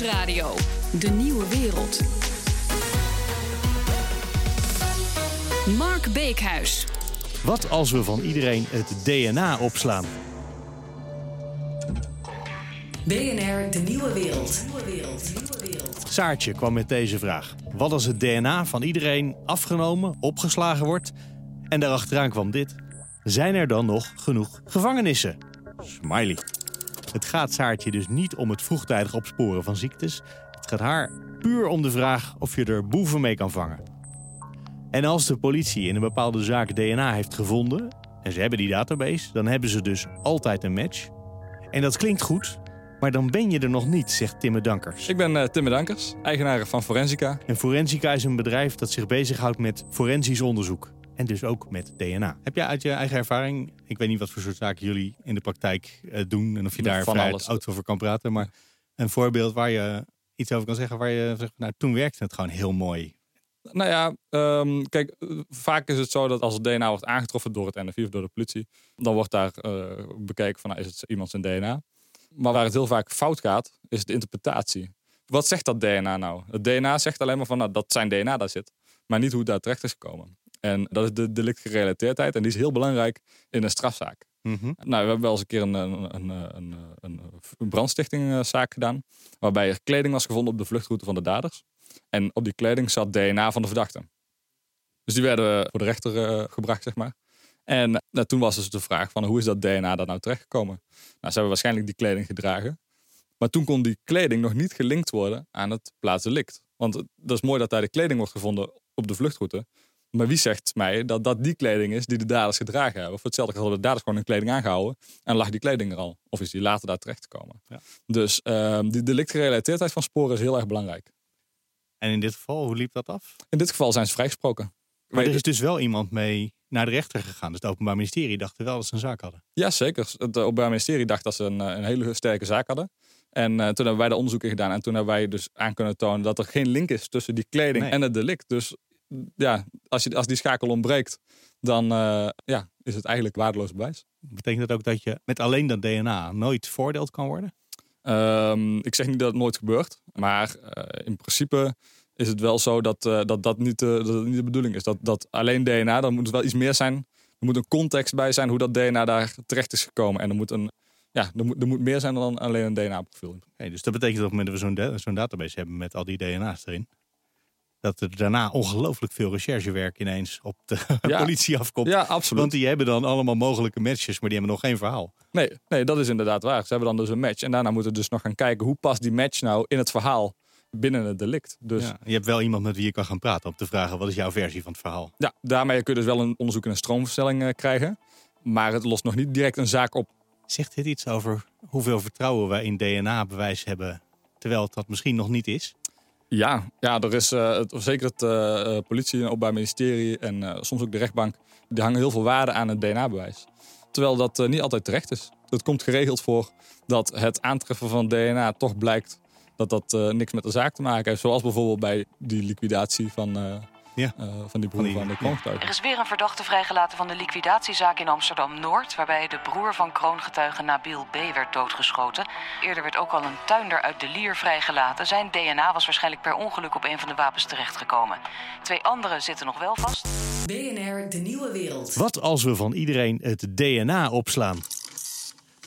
Nieuwsradio. De Nieuwe Wereld. Mark Beekhuis. Wat als we van iedereen het DNA opslaan? BNR De Nieuwe Wereld. Saartje kwam met deze vraag. Wat als het DNA van iedereen afgenomen, opgeslagen wordt? En daarachteraan kwam dit. Zijn er dan nog genoeg gevangenissen? Smiley. Het gaat Saartje dus niet om het vroegtijdig opsporen van ziektes. Het gaat haar puur om de vraag of je er boeven mee kan vangen. En als de politie in een bepaalde zaak DNA heeft gevonden, en ze hebben die database, dan hebben ze dus altijd een match. En dat klinkt goed, maar dan ben je er nog niet, zegt Timme Dankers. Ik ben uh, Timme Dankers, eigenaar van Forensica. En Forensica is een bedrijf dat zich bezighoudt met forensisch onderzoek. En dus ook met DNA. Heb jij uit je eigen ervaring, ik weet niet wat voor soort zaken jullie in de praktijk uh, doen en of je daar Van alles. oud over kan praten, maar een voorbeeld waar je iets over kan zeggen, waar je zegt, nou toen werkte het gewoon heel mooi. Nou ja, ehm, kijk, eh, vaak is het zo dat als het DNA wordt aangetroffen door het NFI of door de politie, dan wordt daar eh, bekeken van, nou, is het iemand zijn DNA? Maar waar het heel vaak fout gaat, is de interpretatie. Wat zegt dat DNA nou? Het DNA zegt alleen maar van, nou, dat zijn DNA daar zit, maar niet hoe het daar terecht is gekomen. En dat is de delictgerelateerdheid en die is heel belangrijk in een strafzaak. Nou, we hebben wel eens een keer een, een, een, een, brandstichtingzaak gedaan. Waarbij er kleding was gevonden op de vluchtroute van de daders. En op die kleding zat DNA van de verdachte. Dus die werden voor de rechter eh, gebracht, zeg maar. En nou, toen was dus de vraag van hoe is dat DNA daar nou terechtgekomen? Nou, ze hebben waarschijnlijk die kleding gedragen. Maar toen kon die kleding nog niet gelinkt worden aan het plaatsdelict. Want het- dat is mooi dat daar de kleding wordt gevonden op de vluchtroute. Maar wie zegt mij dat dat die kleding is die de daders gedragen hebben? Of hetzelfde hadden de daders gewoon hun kleding aangehouden en lag die kleding er al. Of is die later daar terechtgekomen? Ja. Dus ehm, die delictgerelateerdheid van sporen is heel erg belangrijk. En in dit geval, hoe liep dat af? In dit geval zijn ze vrijgesproken. Maar er is dus wel iemand mee naar de rechter gegaan. Dus het Openbaar Ministerie dacht wel dat ze een zaak hadden. Ja, zeker. Het Openbaar Ministerie dacht dat ze een, een hele sterke zaak hadden. En eh, toen hebben wij de onderzoeken gedaan. En toen hebben wij dus aan kunnen tonen dat er geen link is tussen die kleding Nee. en het delict. Dus ja, als, je, als die schakel ontbreekt, dan eh, ja, is het eigenlijk waardeloos bewijs. Betekent dat ook dat je met alleen dat DNA nooit veroordeeld kan worden? Ehm, ik zeg niet dat het nooit gebeurt. Maar eh, in principe is het wel zo dat eh, dat, dat, niet, dat het niet de bedoeling is. Dat, dat alleen DNA, dan moet het wel iets meer zijn. Er moet een context bij zijn hoe dat DNA daar terecht is gekomen. En er moet, een, ja, er moet, er moet meer zijn dan alleen een DNA-profiel. Dus dat betekent dat we zo'n zo'n database hebben met al die DNA's erin. Dat er daarna ongelooflijk veel recherchewerk ineens op de Ja. politie afkomt. Ja, absoluut. Want die hebben dan allemaal mogelijke matches, maar die hebben nog geen verhaal. Nee, nee, dat is inderdaad waar. Ze hebben dan dus een match. En daarna moeten we dus nog gaan kijken hoe past die match nou in het verhaal binnen het delict. Dus ja, Ja, je hebt wel iemand met wie je kan gaan praten om te vragen wat is jouw versie van het verhaal. daarmee kun je dus wel een onderzoek in een stroomversnelling eh, krijgen. Maar het lost nog niet direct een zaak op. Zegt dit iets over hoeveel vertrouwen wij in DNA-bewijs hebben, terwijl het dat misschien nog niet is? Ja, ja er is eh, zeker het eh, eh, politie en openbaar ministerie en soms ook de rechtbank. Die hangen heel veel waarde aan het DNA-bewijs. Terwijl dat niet altijd terecht is. Het komt geregeld voor dat het aantreffen van DNA toch blijkt dat dat niks met de zaak te maken heeft. Zoals bijvoorbeeld bij die liquidatie van, Ja. eh, van die broer Van die- van de ja. kroongetuige. Er is weer een verdachte vrijgelaten van de liquidatiezaak in Amsterdam-Noord... waarbij de broer van kroongetuige Nabil B. werd doodgeschoten. Eerder werd ook al een tuinder uit de Lier vrijgelaten. Zijn DNA was waarschijnlijk per ongeluk op een van de wapens terechtgekomen. Twee anderen zitten nog wel vast. BNR De Nieuwe Wereld. Wat als we van iedereen het DNA opslaan?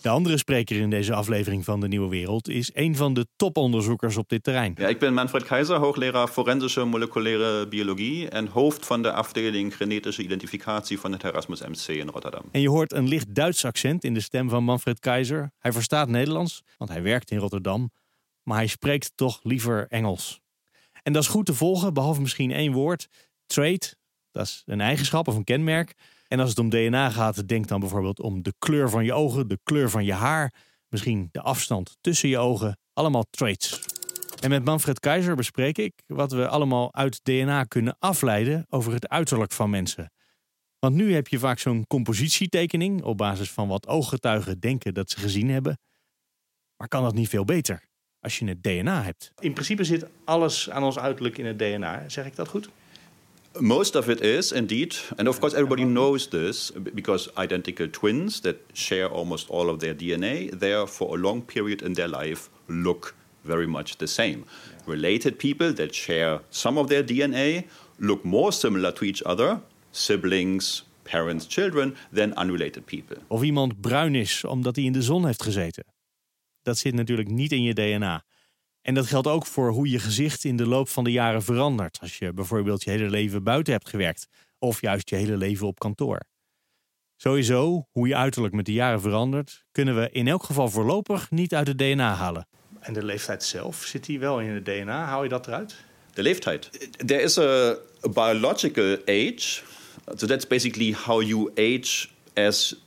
De andere spreker in deze aflevering van De Nieuwe Wereld is een van de toponderzoekers op dit terrein. Ja, ik ben Manfred Keizer, hoogleraar forensische moleculaire biologie en hoofd van de afdeling genetische identificatie van het Erasmus MC in Rotterdam. En je hoort een licht Duits accent in de stem van Manfred Keizer. Hij verstaat Nederlands, want hij werkt in Rotterdam. Maar hij spreekt toch liever Engels. En dat is goed te volgen, behalve misschien één woord. Trait, dat is een eigenschap of een kenmerk. En als het om DNA gaat, denk dan bijvoorbeeld om de kleur van je ogen, de kleur van je haar. Misschien de afstand tussen je ogen. Allemaal traits. En met Manfred Keizer bespreek ik wat we allemaal uit DNA kunnen afleiden over het uiterlijk van mensen. Want nu heb je vaak zo'n compositietekening op basis van wat ooggetuigen denken dat ze gezien hebben. Maar kan dat niet veel beter als je het DNA hebt? In principe zit alles aan ons uiterlijk in het DNA. Zeg ik dat goed? Most of it is indeed, and of course everybody knows this uh, because identical twins that share almost all of their DNA, there for a long period in their life look very much the same. Related people that share some of their DNA look more similar to each other, siblings, parents, children, than unrelated people. Of iemand bruin is omdat hij in de zon heeft gezeten. Dat zit natuurlijk niet in je DNA. En dat geldt ook voor hoe je gezicht in de loop van de jaren verandert. Als je bijvoorbeeld je hele leven buiten hebt gewerkt. Of juist je hele leven op kantoor. Sowieso, hoe je uiterlijk met de jaren verandert, kunnen we in elk geval voorlopig niet uit het DNA halen. En de leeftijd zelf, zit die wel in het DNA? Hou je dat eruit? De leeftijd. There is a, a biological age. So that's basically how you age as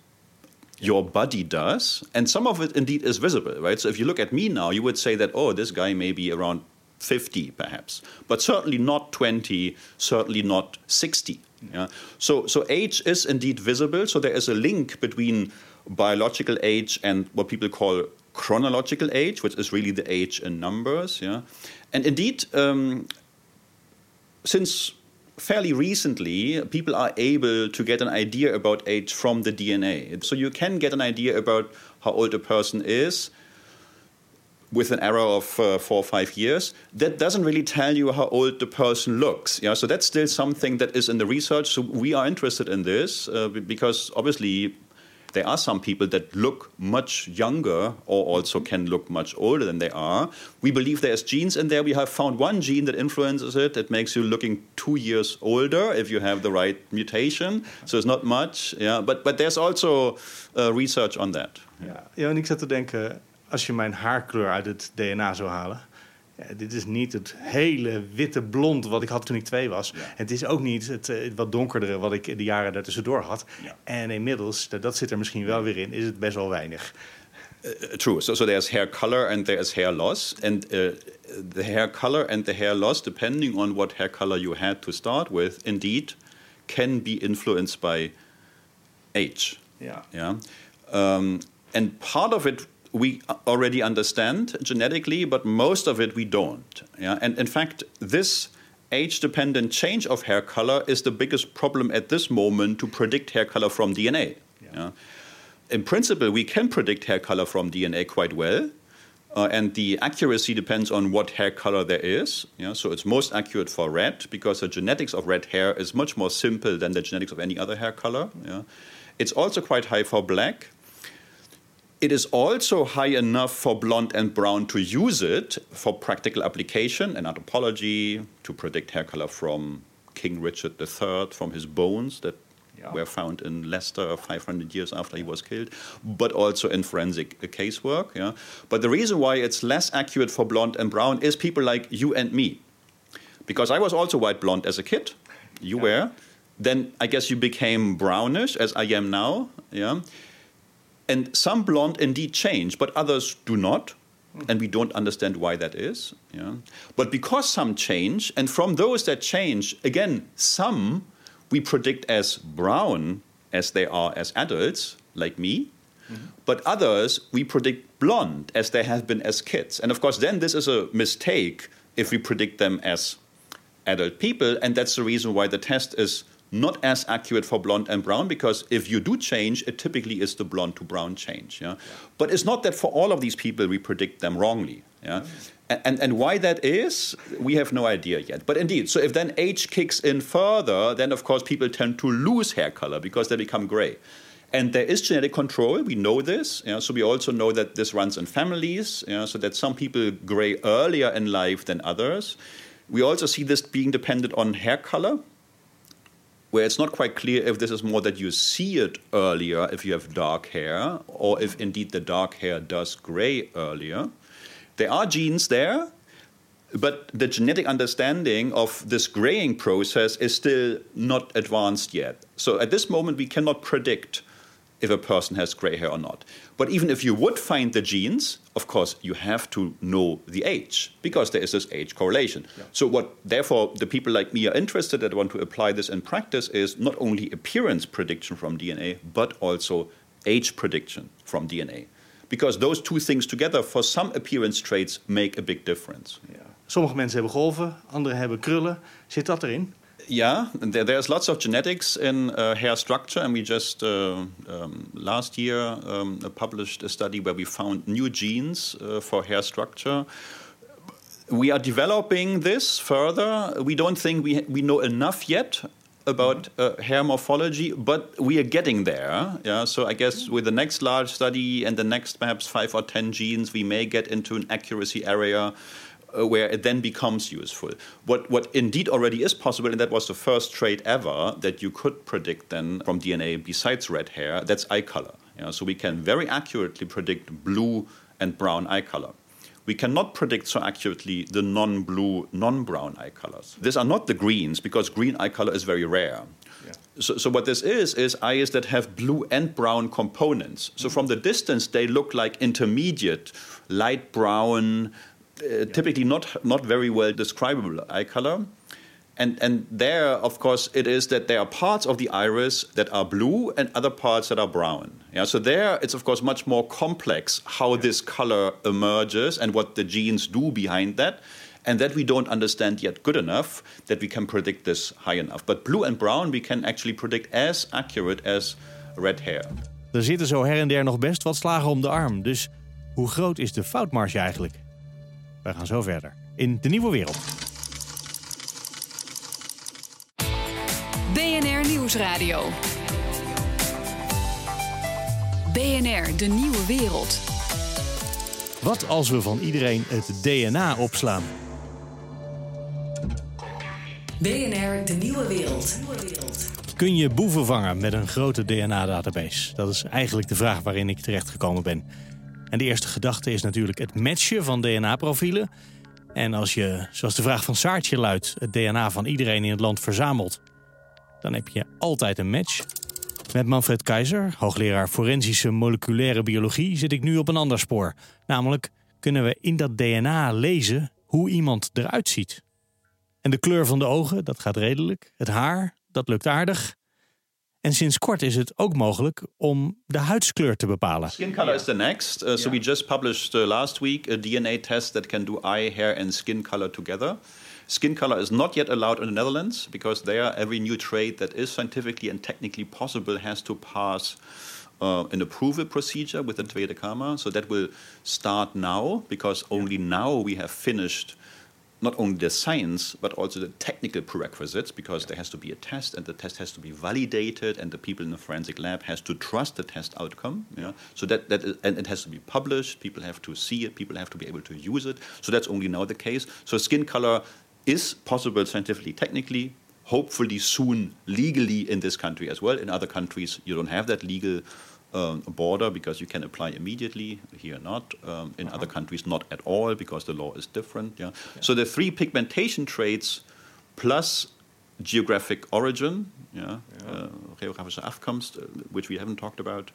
your body does. And some of it indeed is visible, right? So if you look at me now, you would say that, oh, this guy may be around 50 perhaps, but certainly not 20, certainly not 60. Yeah? So, so age is indeed visible. So there is a link between biological age and what people call chronological age, which is really the age in numbers. Yeah? And indeed, um, since fairly recently, people are able to get an idea about age from the DNA. So you can get an idea about how old a person is with an error of uh, four or five years, that doesn't really tell you how old the person looks. Yeah, so that's still something that is in the research. So we are interested in this uh, because obviously there are some people that look much younger or also can look much older than they are. We believe there's genes in there. We have found one gene that influences it. It makes you looking two years older if you have the right mutation. So it's not much. Yeah, but but there's also uh, research on that. Ja, ja, en ik zat te denken, als je mijn haarkleur uit het DNA zou halen. Ja, dit is niet het hele witte blond wat ik had toen ik twee was. Het is ook niet het uh, wat donkerdere wat ik de jaren daartussendoor had. Ja. En inmiddels, dat, dat zit er misschien wel weer in, is het best wel weinig. Uh, true. So, so there's hair color and there's hair loss. And uh, the hair color and the hair loss, depending on what hair color you had to start with, indeed can be influenced by age. Ja. Yeah. Um, and part of it we already understand genetically, but most of it we don't. Yeah? And in fact, this age dependent change of hair color is the biggest problem at this moment to predict hair color from DNA. Yeah. Yeah? In principle, we can predict hair color from DNA quite well. Uh, and the accuracy depends on what hair color there is. Yeah? So it's most accurate for red because the genetics of red hair is much more simple than the genetics of any other hair color. Yeah? It's also quite high for black. It is also high enough for blonde and brown to use it for practical application in anthropology, to predict hair color from King Richard III, from his bones that Yeah. were found in Leicester 500 years after he was killed, but also in forensic casework. Yeah? But the reason why it's less accurate for blonde and brown is people like you and me. Because I was also white blonde as a kid, you were. Then I guess you became brownish, as I am now. Yeah. And some blonde indeed change, but others do not. And we don't understand why that is. Yeah. But because some change, and from those that change, again, some we predict as brown as they are as adults, like me. Mm-hmm. But others we predict blonde as they have been as kids. And of course, then this is a mistake if we predict them as adult people, and that's the reason why the test is not as accurate for blonde and brown because if you do change, it typically is the blonde to brown change. Yeah? But it's not that for all of these people we predict them wrongly. Yeah? Mm. And, and, and why that is, we have no idea yet. But indeed, so if then age kicks in further, then of course people tend to lose hair color because they become gray. And there is genetic control, we know this. Yeah, so we also know that this runs in families, yeah, so that some people gray earlier in life than others. We also see this being dependent on hair color, where it's not quite clear if this is more that you see it earlier if you have dark hair, or if indeed the dark hair does gray earlier. There are genes there, but the genetic understanding of this graying process is still not advanced yet. So at this moment, we cannot predict if a person has gray hair or not. But even if you would find the genes, of course, you have to know the age because there is this age correlation. So, what therefore the people like me are interested that want to apply this in practice is not only appearance prediction from DNA, but also age prediction from DNA. Because those two things together, for some appearance traits, make a big difference. Ja. Sommige mensen hebben golven, anderen hebben krullen. Zit dat erin? Yeah, there, there's lots of genetics in uh, hair structure, and we just uh, um, last year um, published a study where we found new genes uh, for hair structure. We are developing this further. We don't think we, we know enough yet about uh, hair morphology, but we are getting there. Yeah, so I guess with the next large study and the next perhaps five or ten genes, we may get into an accuracy area uh, where it then becomes useful. What what indeed already is possible, and that was the first trait ever that you could predict then from DNA besides red hair. That's eye color. Yeah, so we can very accurately predict blue and brown eye color we cannot predict so accurately the non blue, non brown eye colors. These are not the greens because green eye color is very rare. Yeah. So, so, what this is, is eyes that have blue and brown components. So, mm-hmm. from the distance, they look like intermediate, light brown, uh, typically not, not very well describable eye color. And, and there, of course, it is that there are parts of the iris that are blue and other parts that are brown. Yeah, so there, it's of course much more complex how yeah. this color emerges and what the genes do behind that. And that we don't understand yet good enough that we can predict this high enough. But blue and brown, we can actually predict as accurate as red hair. Er zitten zo her en der nog best wat slagen om de arm. Dus hoe groot is de foutmarge eigenlijk? Wij gaan zo verder in de nieuwe wereld. BNR Nieuwsradio. BNR, de nieuwe wereld. Wat als we van iedereen het DNA opslaan? BNR, de nieuwe wereld. Kun je boeven vangen met een grote DNA-database? Dat is eigenlijk de vraag waarin ik terechtgekomen ben. En de eerste gedachte is natuurlijk het matchen van DNA-profielen. En als je, zoals de vraag van Saartje luidt, het DNA van iedereen in het land verzamelt, dan heb je altijd een match. Met Manfred Keizer, hoogleraar forensische moleculaire biologie, zit ik nu op een ander spoor. Namelijk kunnen we in dat DNA lezen hoe iemand eruit ziet. En de kleur van de ogen, dat gaat redelijk. Het haar, dat lukt aardig. En sinds kort is het ook mogelijk om de huidskleur te bepalen. Skin color is the next. Uh, so we just published uh, last week a DNA test that can do eye, hair and skin color together. Skin color is not yet allowed in the Netherlands because there every new trait that is scientifically and technically possible has to pass uh, an approval procedure with the Tweede Kamer. So that will start now because only now we have finished not only the science but also the technical prerequisites because there has to be a test and the test has to be validated and the people in the forensic lab has to trust the test outcome yeah? So that that is, and it has to be published people have to see it people have to be able to use it. So that's only now the case. So skin color is possible scientifically, technically, hopefully soon legally in this country as well. In other countries, you don't have that legal um, border because you can apply immediately. Here, not. Um, in uh-huh. other countries, not at all because the law is different. Yeah? yeah. So the three pigmentation traits plus geographic origin, yeah, yeah. Uh, afkomst, uh, which we haven't talked about,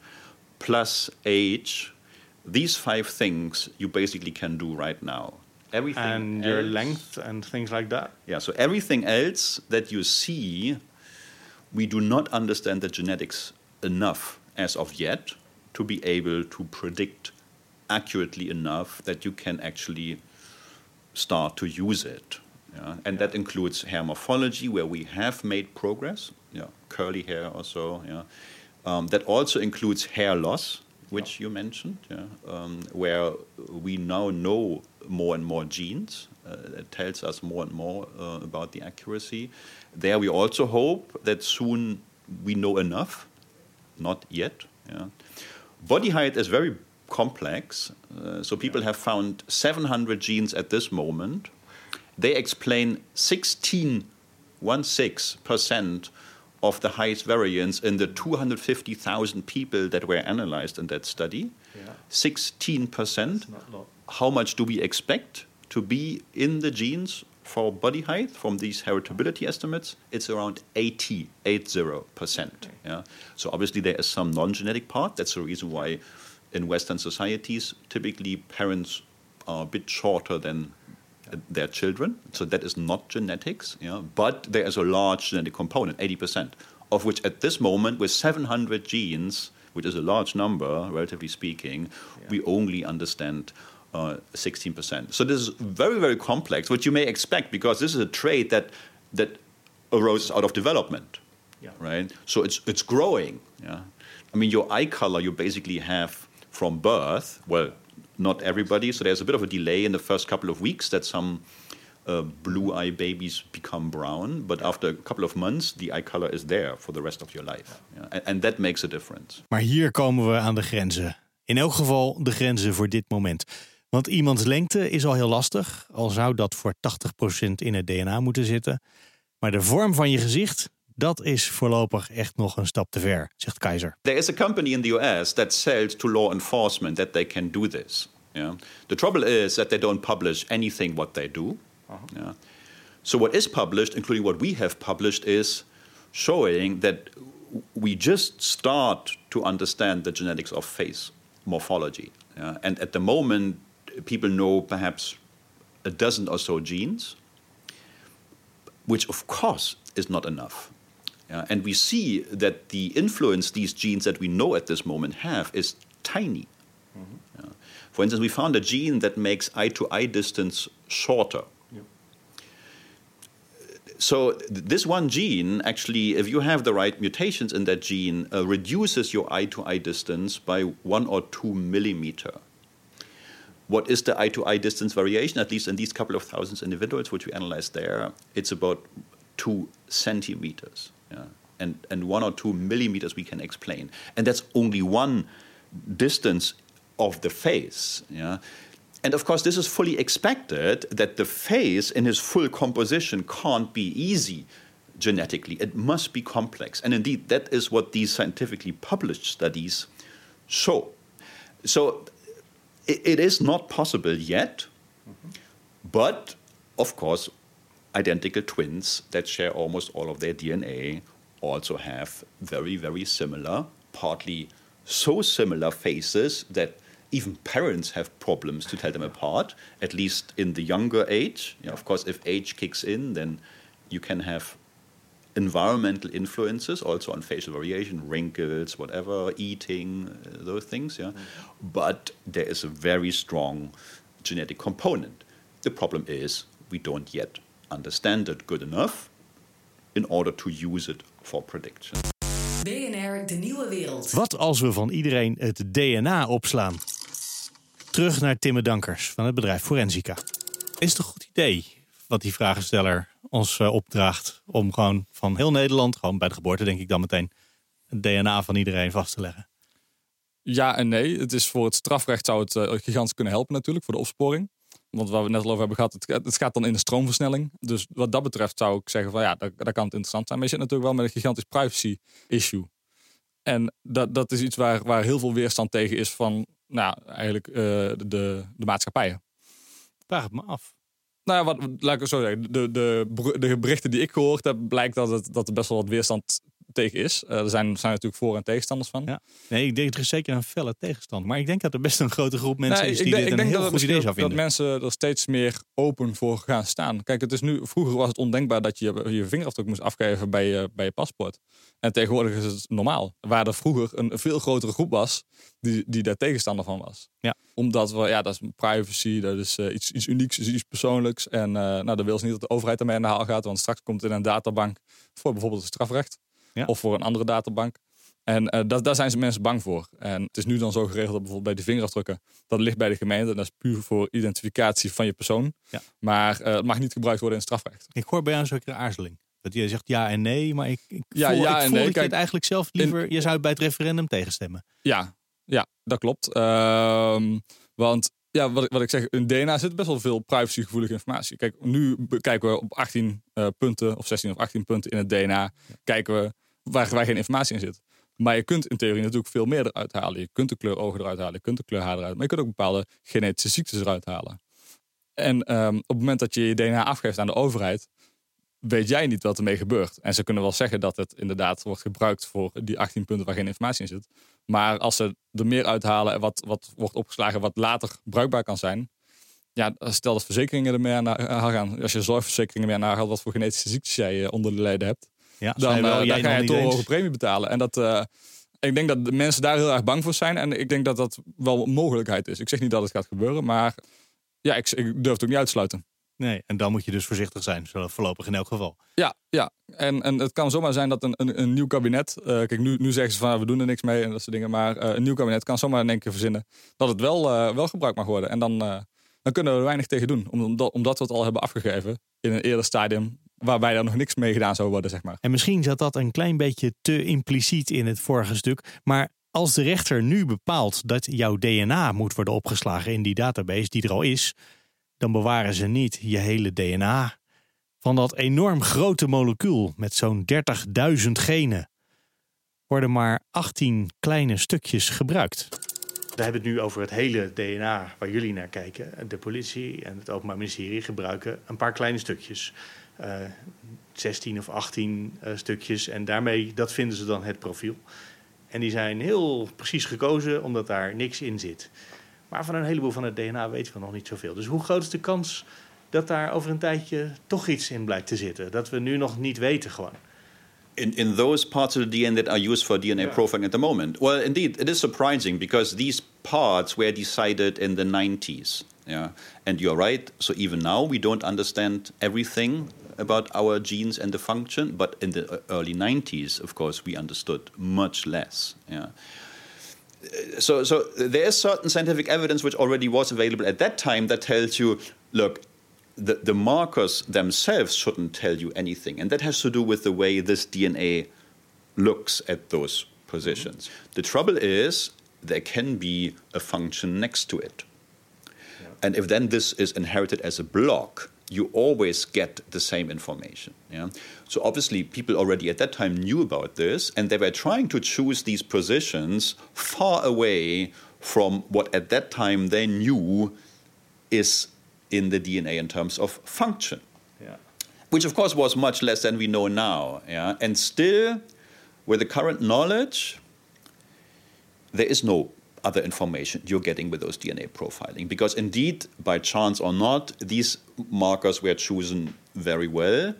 plus age. These five things you basically can do right now everything and else, your length and things like that. Yeah, so everything else that you see, we do not understand the genetics enough as of yet to be able to predict accurately enough that you can actually start to use it. Yeah? And yeah. that includes hair morphology, where we have made progress, yeah, curly hair or so. Yeah. Um, that also includes hair loss, which you mentioned, yeah, um, where we now know more and more genes. Uh, it tells us more and more uh, about the accuracy. There, we also hope that soon we know enough. Not yet. Yeah. Body height is very complex. Uh, so people have found 700 genes at this moment. They explain 16, one six percent of the highest variance in the 250,000 people that were analyzed in that study. Yeah. 16%. How much do we expect to be in the genes for body height from these heritability estimates? It's around 80, 80%. Okay. Yeah. So obviously there is some non-genetic part. That's the reason why in Western societies, typically parents are a bit shorter than uh, their children. So that is not genetics, yeah, but there is a large genetic component, 80%, of which at this moment, with 700 genes, which is a large number, relatively speaking, yeah. we only understand uh, 16%. So this is very, very complex, which you may expect because this is a trait that, that arose out of development, yeah. right? So it's, it's growing, yeah. I mean, your eye color you basically have from birth, well, not everybody. So there's a bit of a delay in the first couple of weeks that some uh, blue eye babies become brown, but after a couple of months, the eye color is there for the rest of your life. Yeah. And, and that makes a difference. Maar hier komen we aan de grenzen. In elk geval de grenzen voor dit moment. Want iemands lengte is al heel lastig, al zou dat voor 80% in het DNA moeten zitten. Maar de vorm van je gezicht, dat is voorlopig echt nog een stap te ver, zegt Keizer. There is a company in the US that sells to law enforcement that they can do this. Yeah. The trouble is that they don't publish anything what they do. Yeah. So what is published, including what we have published, is showing that we just start to understand the genetics of face morphology. Yeah. And at the moment, people know perhaps a dozen or so genes, which of course is not enough. And we see that the influence these genes that we know at this moment have is tiny. Yeah. For instance, we found a gene that makes eye to eye distance shorter. So, th- this one gene actually, if you have the right mutations in that gene, uh, reduces your eye to eye distance by one or two millimeter. What is the eye to eye distance variation? At least in these couple of thousands individuals, which we analyzed there, it's about two centimeters. Yeah? And, and one or two millimeters we can explain. And that's only one distance of the face. Yeah? And of course, this is fully expected that the face in its full composition can't be easy genetically. It must be complex. And indeed, that is what these scientifically published studies show. So it, is not possible yet, but of course, identical twins that share almost all of their DNA also have very, very similar, partly so similar faces that even parents have problems to tell them apart, at least in the younger age. You know, of course, if age kicks in, then you can have environmental influences also on facial variation, wrinkles, whatever, eating, uh, those things. Yeah, but there is a very strong genetic component. The problem is we don't yet understand it good enough in order to use it for prediction. BNR De Nieuwe Wereld. Wat als we van iedereen het DNA opslaan? Terug naar Timme Dankers van het bedrijf Forensica. Is het een goed idee wat die vragensteller ons eh, opdraagt om gewoon van heel Nederland, gewoon bij de geboorte denk ik dan meteen, het DNA van iedereen vast te leggen? Ja en nee. Het is voor het strafrecht zou het eh, gigantisch kunnen helpen natuurlijk, voor de opsporing. Want waar we het net al over hebben gehad, het, gaat- het gaat dan in de stroomversnelling. Dus wat dat betreft zou ik zeggen van ja, daar, daar kan het interessant zijn. Maar je zit natuurlijk wel met een gigantisch privacy issue. En dat, dat is iets waar, waar heel veel weerstand tegen is van nou, eigenlijk eh, de, de maatschappijen. Vraag het me af. Nou ja, wat, laat ik zo zeggen. De, de, de berichten die ik gehoord heb, blijkt dat, het, dat er best wel wat weerstand tegen is. Eh, er zijn, zijn natuurlijk voor- en tegenstanders van. Ja. Nee, ik denk er is zeker een felle tegenstand. Maar ik denk dat er best een grote groep mensen Nee, is ik die denk, dit ik een denk heel dat, het goed idee zou ook- dat vinden. mensen er steeds meer open voor gaan staan. Kijk, het is nu, vroeger was het ondenkbaar dat je je vingerafdruk moest afgeven bij je, bij je paspoort. En tegenwoordig is het normaal. Waar er vroeger een veel grotere groep was die, die daar tegenstander van was. Ja. Omdat we, ja, dat is privacy, dat is eh, iets, iets unieks, is iets persoonlijks. En eh nou, dan wil ze niet dat de overheid ermee aan de haal gaat. Want straks komt het in een databank voor bijvoorbeeld het strafrecht. Ja. Of voor een andere databank. En eh, dat, daar zijn ze mensen bang voor. En het is nu dan zo geregeld dat bijvoorbeeld bij die vingerafdrukken, dat ligt bij de gemeente. Dat is puur voor identificatie van je persoon. Ja. Maar eh, het mag niet gebruikt worden in strafrecht. Ik hoor bij jou een zekere aarzeling. Dat je zegt ja en nee, maar ik, ik Ja, voel, ja ik en voel nee. dat je het eigenlijk zelf liever... je zou het bij het referendum tegenstemmen. Ja, ja dat klopt. Ehm, want ja, wat, ik- wat ik zeg, in DNA zit best wel veel privacygevoelige informatie. Kijk, nu kijken we op 18 eh, punten, of 16 of 18 punten in het DNA, kijken we waar, geen informatie in zit. Maar je kunt in theorie natuurlijk veel meer eruit halen. Je kunt de kleur ogen eruit halen, je kunt de kleur haar eruit, maar je kunt ook bepaalde genetische ziektes eruit halen. En ehm, op het moment dat je je DNA afgeeft aan de overheid, weet jij niet wat ermee gebeurt. En ze kunnen wel zeggen dat het inderdaad wordt gebruikt voor die 18 punten waar geen informatie in zit. Maar als ze er meer uithalen en wat, wat wordt opgeslagen wat later bruikbaar kan zijn. Ja, stel dat verzekeringen er mee aan de haal gaan. Als je zorgverzekeringen mee aan de haal gaat wat voor genetische ziektes jij eh, onder de leden hebt. Ja, Dan, wel, eh, dan ga je een hoge premie betalen. En dat, eh, ik denk dat de mensen daar heel erg bang voor zijn. En ik denk dat dat wel een mogelijkheid is. Ik zeg niet dat het gaat gebeuren, maar ja, ik, ik durf het ook niet uit te sluiten. Nee, en dan moet je dus voorzichtig zijn, voorlopig in elk geval. Ja, ja. En, en het kan zomaar zijn dat een, een, een nieuw kabinet. eh, kijk, nu, nu zeggen ze van we doen er niks mee en dat soort dingen. Maar een nieuw kabinet kan zomaar in één keer verzinnen dat het wel, wel gebruikt mag worden. En dan, dan kunnen we er weinig tegen doen. Omdat, omdat we het al hebben afgegeven in een eerder stadium. Waarbij er nog niks mee gedaan zou worden, zeg maar. En misschien zat dat een klein beetje te impliciet in het vorige stuk. Maar als de rechter nu bepaalt dat jouw DNA moet worden opgeslagen in die database die er al is, dan bewaren ze niet je hele DNA van dat enorm grote molecuul met zo'n 30.000 genen. Worden maar 18 kleine stukjes gebruikt. We hebben het nu over het hele DNA waar jullie naar kijken. De politie en het Openbaar Ministerie gebruiken een paar kleine stukjes. Eh, 16 of 18 eh, stukjes. En daarmee, dat vinden ze dan het profiel. En die zijn heel precies gekozen omdat daar niks in zit. Maar van een heleboel van het DNA weten we nog niet zoveel. Dus hoe groot is de kans dat daar over een tijdje toch iets in blijkt te zitten? Dat we nu nog niet weten gewoon. In, in those parts of the DNA that are used for DNA profiling at the moment? Well, indeed, it is surprising because these parts were decided in the 90s. Yeah, and you're right. So even now, we don't understand everything about our genes and the function. But in the uh, early 90s, of course, we understood much less. Yeah. Uh, so, so there is certain scientific evidence which already was available at that time that tells you, look, the, the markers themselves shouldn't tell you anything. And that has to do with the way this DNA looks at those positions. Mm-hmm. The trouble is, there can be a function next to it. And if then this is inherited as a block, you always get the same information. Yeah? So obviously, people already at that time knew about this, and they were trying to choose these positions far away from what at that time they knew is in the DNA in terms of function Ja. which of course was much less than we know now. Yeah? And still, with the current knowledge, there is no other information you're getting with those DNA profiling. Because indeed, by chance or not, these markers were chosen very well.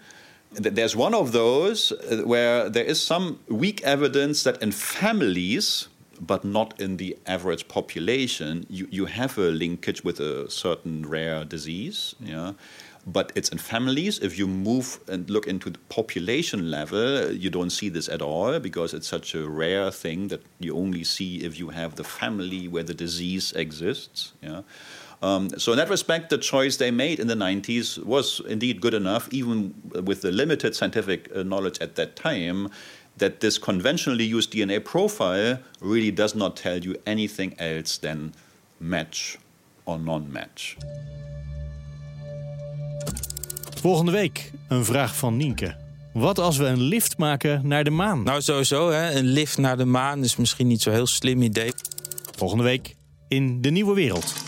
There's one of those uh, where there is some weak evidence that in families, but not in the average population, you, you have a linkage with a certain rare disease. Yeah? But it's in families. If you move and look into the population level, you don't see this at all because it's such a rare thing that you only see if you have the family where the disease exists. Yeah? Um, so in that respect, the choice they made in the 90s was indeed good enough, even with the limited scientific uh, knowledge at that time, that this conventionally used DNA profile really does not tell you anything else than match or non-match. Volgende week een vraag van Nienke. Wat als we een lift maken naar de maan? Nou, sowieso, hè, een lift naar de maan is misschien niet zo'n heel slim idee. Volgende week in de nieuwe wereld.